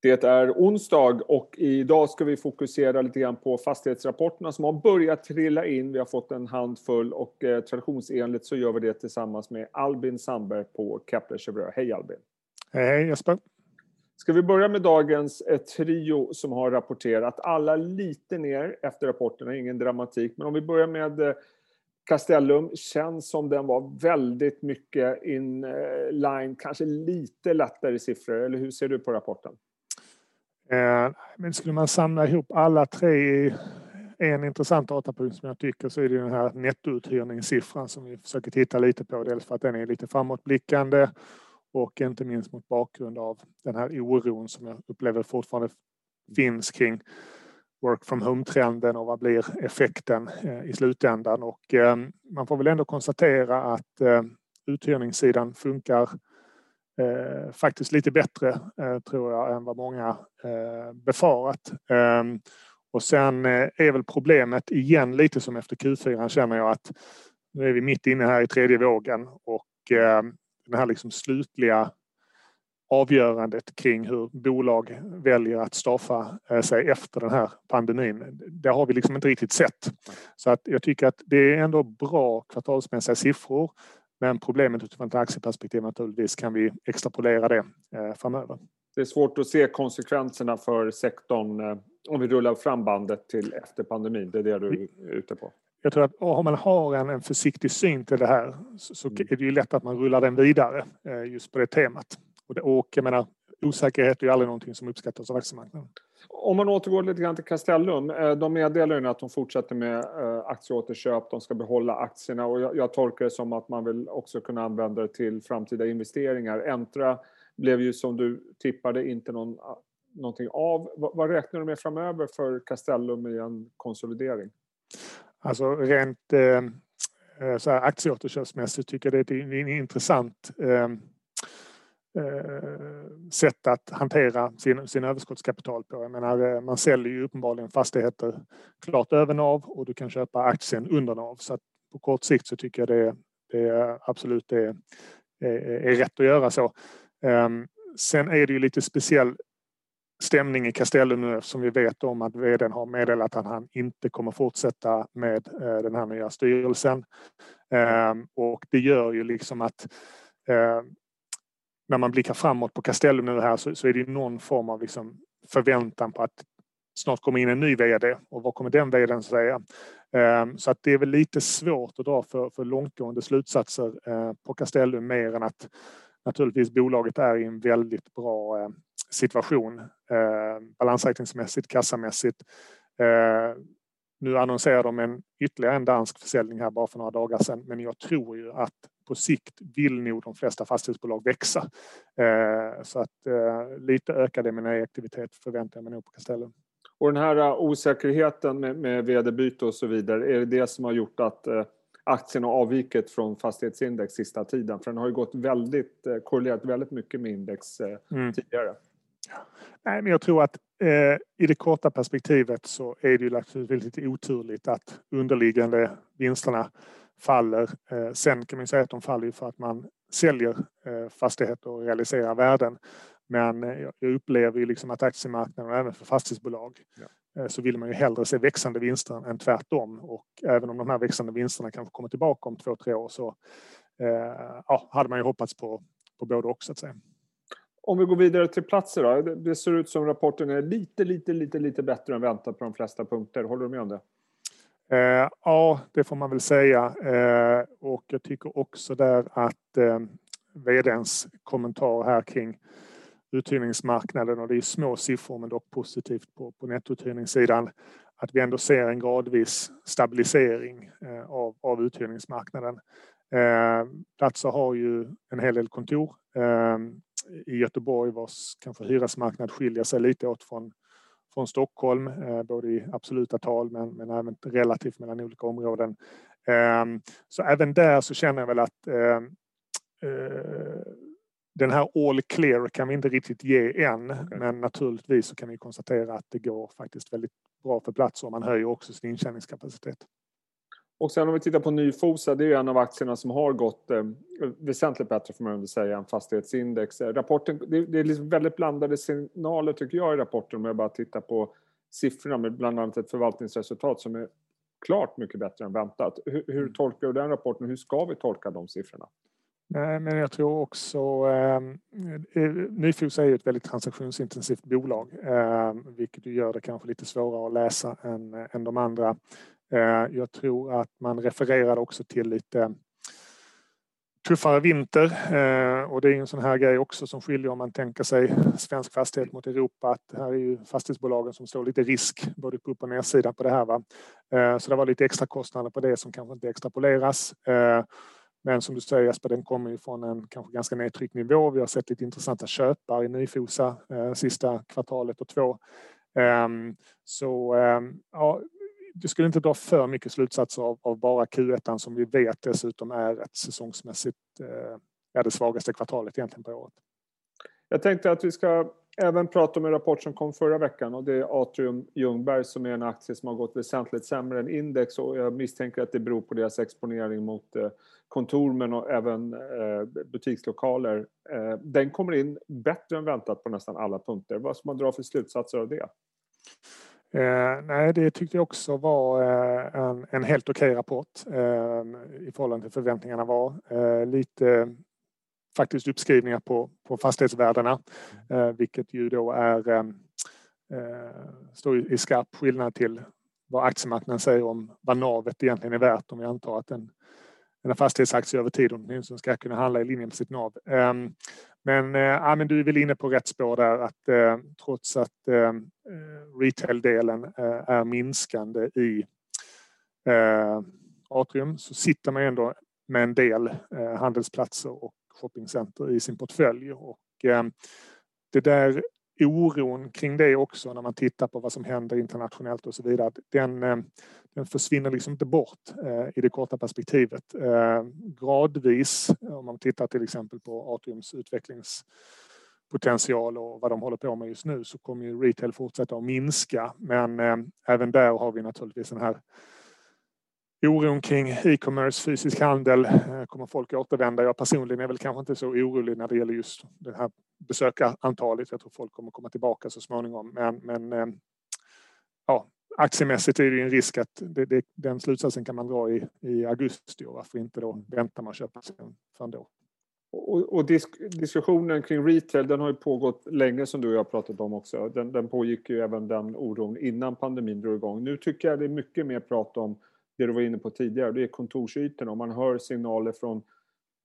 Det är onsdag och idag ska vi fokusera lite grann på fastighetsrapporterna som har börjat trilla in. Vi har fått en handfull och eh, traditionsenligt så gör vi det tillsammans med Albin Sandberg på Kepler Chevreux. Hej Albin! Hej Jesper! Ska vi börja med dagens eh, trio som har rapporterat. Alla lite ner efter rapporterna, ingen dramatik. Men om vi börjar med eh, Castellum känns som den var väldigt mycket in line, kanske lite lättare siffror. Eller hur ser du på rapporten? Eh, men skulle man samla ihop alla tre i en intressant datapunkt som jag tycker så är det den här nettouthyrningssiffran som vi försöker titta lite på. Dels för att den är lite framåtblickande och inte minst mot bakgrund av den här oron som jag upplever fortfarande finns kring work from home-trenden och vad blir effekten eh, i slutändan. Och eh, man får väl ändå konstatera att uthyrningssidan funkar eh, faktiskt lite bättre eh, tror jag än vad många eh, befarat. Ehm, och sen eh, är väl problemet igen lite som efter Q4 känner jag att nu är vi mitt inne här i tredje vågen och ehm, den här liksom slutliga avgörandet kring hur bolag väljer att staffa eh, sig efter den här pandemin. Det har vi liksom inte riktigt sett. Så att jag tycker att det är ändå bra kvartalsmässiga siffror men problemet utifrån ett aktieperspektiv naturligtvis kan vi extrapolera det eh, framöver. Det är svårt att se konsekvenserna för sektorn eh, om vi rullar fram bandet till efter pandemin. Det är det du är ute på. Jag tror att om man har en, en försiktig syn till det här så mm. är det ju lätt att man rullar den vidare eh, just på det temat. Och, det, och jag menar, osäkerhet är ju aldrig någonting som uppskattas av aktiemarknaden. Om man återgår lite grann till Castellum. Eh, de meddelar ju att de fortsätter med eh, aktieåterköp. De ska behålla aktierna och jag, jag tolkar det som att man vill också kunna använda det till framtida investeringar. Entra blev ju som du tippade inte någon, någonting av. Vad, vad räknar du med framöver för Castellum i en konsolidering? Alltså rent eh, eh så här aktieåterköpsmässigt tycker jag det är en intressant Eh, Eh, sätt att hantera sin, sin överskottskapital på. Jag menar, eh, man säljer ju uppenbarligen fastigheter klart över NAV och du kan köpa aktien under NAV. Så att på kort sikt så tycker jag det, det absolut är, är, är rätt att göra så. Ehm, sen är det ju lite speciell stämning i Castellum nu eftersom vi vet om att vdn har meddelat att han inte kommer fortsätta med den här nya styrelsen. Ehm, och det gör ju liksom att ehm, när man blickar framåt på Castellum nu här så, så är det någon form av liksom förväntan på att snart kommer in en ny VD och vad kommer den VDn säga? Ehm, så att det är väl lite svårt att dra för, för långtgående slutsatser eh, på Castellum mer än att naturligtvis bolaget är i en väldigt bra eh, situation ehm, balansräkningsmässigt, kassamässigt. Ehm, nu annonserar de en ytterligare en dansk försäljning här bara för några dagar sedan men jag tror ju att på sikt vill nog de flesta fastighetsbolag växa. Eh, så att eh, lite ökad M&A-aktivitet förväntar jag mig nog på Castellum. Och den här eh, osäkerheten med, med vd-byte och så vidare, är det det som har gjort att aktien har avvikit från fastighetsindex sista tiden? För den har ju gått väldigt, korrelerat väldigt mycket med index mm. tidigare. Nej, men jag tror att eh, i det korta perspektivet så är det ju naturligtvis lite oturligt att underliggande vinsterna faller. Eh, sen kan man säga att de faller för att man säljer eh, fastigheter och realiserar värden. Men eh, jag upplever ju liksom att aktiemarknaden även för fastighetsbolag ja. så vill man ju hellre se växande vinster än tvärtom. Och även om de här växande vinsterna kanske kommer tillbaka om två, tre år så ja, hade man ju hoppats på, på både och så att säga. Om vi går vidare till platser då. Det ser ut som rapporten är lite, lite, lite, lite bättre än väntat på de flesta punkter. Håller du med om det? Eh, ja, det får man väl säga. Eh, och jag tycker också där att eh, vdns kommentar här kring uthyrningsmarknaden och det är små siffror men dock positivt på, på nettouthyrningssidan. Att vi ändå ser en gradvis stabilisering eh, av, av uthyrningsmarknaden. Eh, Platser har ju en hel del kontor eh, i Göteborg vars kanske hyresmarknad skiljer sig lite åt från från Stockholm, eh, både i absoluta tal men, men även relativt mellan olika områden. Ehm, så även där så känner jag väl att ehm, eh, den här all clear kan vi inte riktigt ge än, okay. men naturligtvis så kan vi konstatera att det går faktiskt väldigt bra för plats och man höjer också sin intjäningskapacitet. Och sen om vi tittar på Nyfosa, det är en av aktierna som har gått eh, väsentligt bättre får man säga än fastighetsindex. Eh, rapporten, det, det är liksom väldigt blandade signaler tycker jag i rapporten om jag bara tittar på siffrorna med bland annat ett förvaltningsresultat som är klart mycket bättre än väntat. Hur, hur mm. tolkar du den rapporten hur ska vi tolka de siffrorna? Nej, men jag tror också... Ehm, eh, Nyfosa är ju ett väldigt transaktionsintensivt bolag eh, vilket gör det kanske lite svårare att läsa än, än de andra. Eh, jag tror att man refererade också till lite tuffare vinter eh, och det är en sån här grej också som skiljer om man tänker sig svensk fastighet mot Europa att här är ju fastighetsbolagen som står lite risk både på upp och nedsidan på det här. Va? Eh, så det var lite extra kostnader på det som kanske inte extrapoleras. Men som du säger Jesper, den kommer ju från en kanske ganska nedtryckt nivå. Vi har sett lite intressanta köpare i Nyfosa sista kvartalet och två. Ehm, så ehm, ja, jag skulle inte dra för mycket slutsatser av, av bara Q1 som vi vet dessutom är ett säsongsmässigt eh, det svagaste kvartalet egentligen på året. Jag tänkte att vi ska även prata om en rapport som kom förra veckan och det är Atrium Ljungberg som är en aktie som har gått väsentligt sämre än index och jag misstänker att det beror på deras exponering mot eh, kontor men även eh, butikslokaler. Eh, den kommer in bättre än väntat på nästan alla punkter. Vad ska man dra för slutsatser av det? Eh, nej, det tyckte jag också var eh, en, en, helt okej okay rapport eh, i förhållande till förväntningarna var. Eh, lite faktiskt uppskrivningar på, på fastighetsvärdena, eh, vilket ju då är eh, eh står i skarp skillnad till vad aktiemarknaden säger om vad navet egentligen är värt om vi antar att en, en fastighetsaktie över tid åtminstone ska kunna handla i linje med sitt nav. Ehm, men, eh, ja, men du är väl inne på rätt spår där att eh, trots att eh, eh retail-delen eh, är minskande i eh, Atrium så sitter man ändå med en del eh, handelsplatser och shoppingcenter i sin portfölj. Och, eh, det där oron kring det också när man tittar på vad som händer internationellt och så vidare. Den, eh, den försvinner liksom inte bort eh, i det korta perspektivet. Eh, gradvis, om man tittar till exempel på Atriums utvecklingspotential och vad de håller på med just nu så kommer ju retail fortsätta att minska. Men eh, även där har vi naturligtvis den här oron kring e-commerce, fysisk handel. Eh, kommer folk återvända? Jag personligen är väl kanske inte så orolig när det gäller just det här besökarantalet. Jag tror folk kommer komma tillbaka så småningom. Men, men ja, aktiemässigt är det en risk att det, det, den slutsatsen kan man dra i, i augusti och varför inte då vänta med att köpa sen. förrän då. Och, och disk, diskussionen kring retail den har ju pågått länge som du och jag har pratat om också. Den, den pågick ju även den oron innan pandemin drog igång. Nu tycker jag det är mycket mer prat om det du var inne på tidigare, det är kontorsytorna och man hör signaler från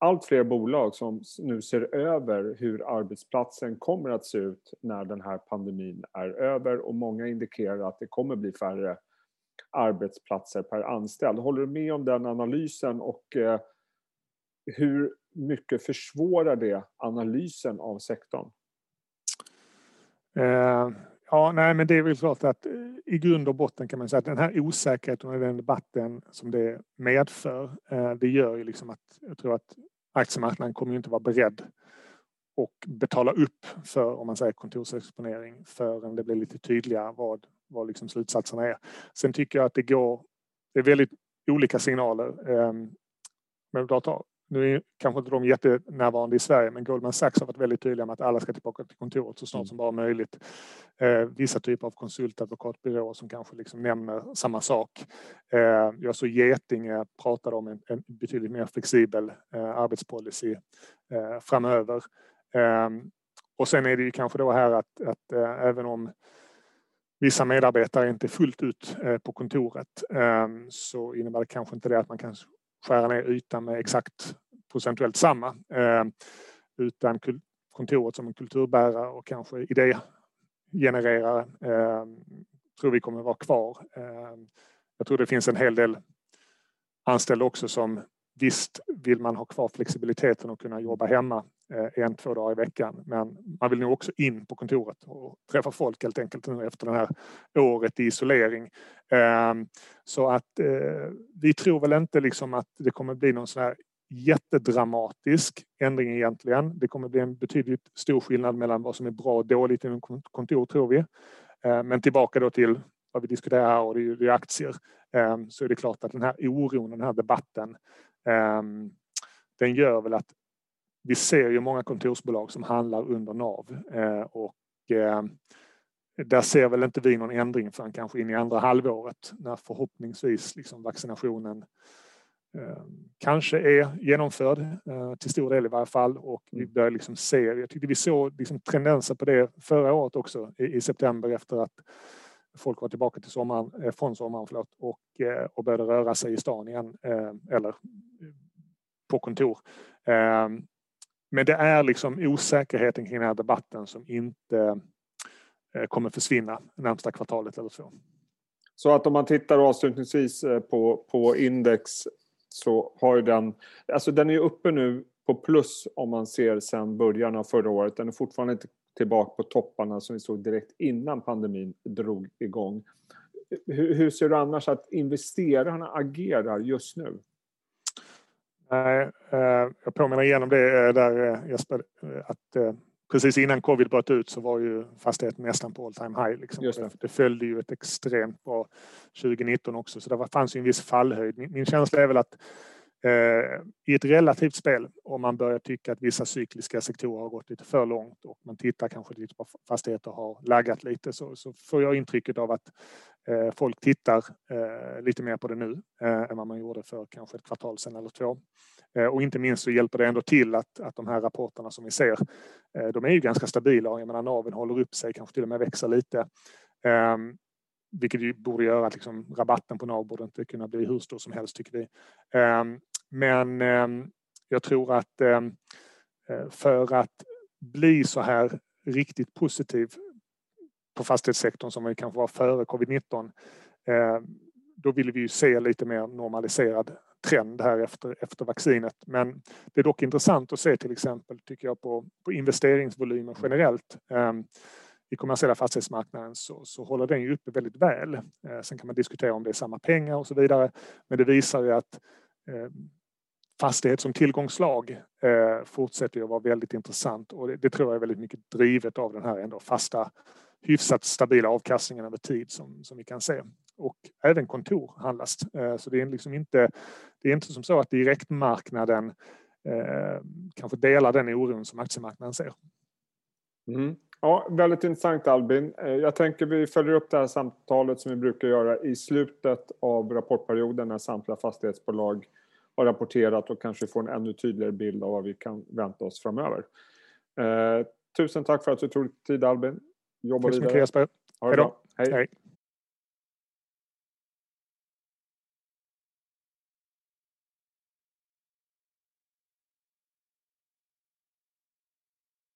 allt fler bolag som nu ser över hur arbetsplatsen kommer att se ut när den här pandemin är över och många indikerar att det kommer bli färre arbetsplatser per anställd. Håller du med om den analysen och eh, hur mycket försvårar det analysen av sektorn? Eh, Ja, nej, men det är väl klart att eh, i grund och botten kan man säga att den här osäkerheten och den debatten som det medför, eh, det gör ju liksom att jag tror att aktiemarknaden kommer ju inte vara beredd och betala upp för om man säger kontorsexponering förrän det blir lite tydligare vad, vad liksom slutsatserna är. Sen tycker jag att det går, det är väldigt olika signaler. Ehm, tar nu är kanske inte de jättenärvarande i Sverige men Goldman Sachs har varit väldigt tydliga med att alla ska tillbaka till kontoret så snart mm. som bara möjligt. Eh, vissa typer av konsultadvokatbyråer som kanske liksom nämner samma sak. Eh, jag såg Getinge pratade om en, en betydligt mer flexibel eh, arbetspolicy eh, framöver. Ehm, och sen är det ju kanske då här att, att eh, även om vissa medarbetare inte fullt ut eh, på kontoret ehm, så innebär det kanske inte det att man kan skära ner ytan med exakt procentuellt samma. Eh, utan kontoret som en kulturbärare och kanske idégenererare eh, tror vi kommer vara kvar. Eh, jag tror det finns en hel del anställda också som visst vill man ha kvar flexibiliteten och kunna jobba hemma Eh, en, två dagar i veckan. Men man vill nog också in på kontoret och träffa folk helt enkelt nu efter det här året i isolering. Ehm, så att eh, vi tror väl inte liksom att det kommer bli någon sån här jättedramatisk ändring egentligen. Det kommer bli en betydligt stor skillnad mellan vad som är bra och dåligt inom kontor tror vi. Ehm, men tillbaka då till vad vi diskuterar här och det är aktier. Ehm, så är det klart att den här oron, den här debatten, den gör väl att vi ser ju många kontorsbolag som handlar under NAV eh, och ehm, där ser väl inte vi någon ändring förrän kanske in i andra halvåret när förhoppningsvis liksom vaccinationen Eh, kanske är genomförd eh, till stor del i varje fall och vi mm. börjar liksom se, jag tyckte vi såg liksom tendenser på det förra året också i, september efter att folk var tillbaka till sommaren, eh, från sommaren förlåt, och, och började röra sig i stan igen eller på kontor. Men det är liksom osäkerheten kring den här debatten som inte eh, kommer försvinna närmsta kvartalet eller så. Så att om man tittar avslutningsvis eh, på, på index så har ju den, alltså den är ju uppe nu på plus om man ser sedan början av förra året. Den är fortfarande inte tillbaka på topparna som vi såg direkt innan pandemin drog igång. Hur, hur ser du annars att investerarna agerar just nu? Nej, eh, jag påminner igenom det eh, där eh, Jesper, att precis innan covid bröt ut så var ju fastigheten nästan på all time high. Liksom. Det. det följde ju ett extremt bra 2019 också, så det fanns ju en viss fallhöjd. Min, känsla är väl att i ett relativt spel, om man börjar tycka att vissa cykliska sektorer har gått lite för långt och man tittar kanske lite på fastigheter har laggat lite, så, så får jag intrycket av att Eh, folk tittar eh, lite mer på det nu eh, än vad man gjorde för kanske ett kvartal sedan eller två. Och inte minst så hjälper det ändå till att, att de här rapporterna som vi ser, de är ju ganska stabila. Jag menar naven håller upp sig, kanske till och med växer lite. Ehm, vilket ju borde göra att liksom, rabatten på NAV borde inte kunna bli hur stor som helst tycker vi. Ehm, men ehm, jag tror att för att bli så här riktigt positiv på fastighetssektorn som vi kanske var före covid-19 eh, då vill vi ju se lite mer normaliserad trend här efter, efter vaccinet. Men det är dock intressant att se till exempel, tycker jag, på, på investeringsvolymen generellt. Eh, I kommersiella fastighetsmarknaden så, så håller den ju uppe väldigt väl. Eh, sen kan man diskutera om det är samma pengar och så vidare. Men det visar ju att eh, fastighet som tillgångslag eh, fortsätter att vara väldigt intressant och det, det, tror jag är väldigt mycket drivet av den här ändå fasta hyfsat stabila avkastningen över tid som, som vi kan se och även kontor handlas. Eh, så det är liksom inte, det är inte som så att direktmarknaden eh, kanske delar den oron som aktiemarknaden ser. Mm. Ja, väldigt intressant Albin. Eh, jag tänker vi följer upp det här samtalet som vi brukar göra i slutet av rapportperioden när samtliga fastighetsbolag har rapporterat och kanske får en ännu tydligare bild av vad vi kan vänta oss framöver. Eh, tusen tack för att du tog dig tid Albin. Jobba tack så mycket Jesper. Hej då. Hej. Hej.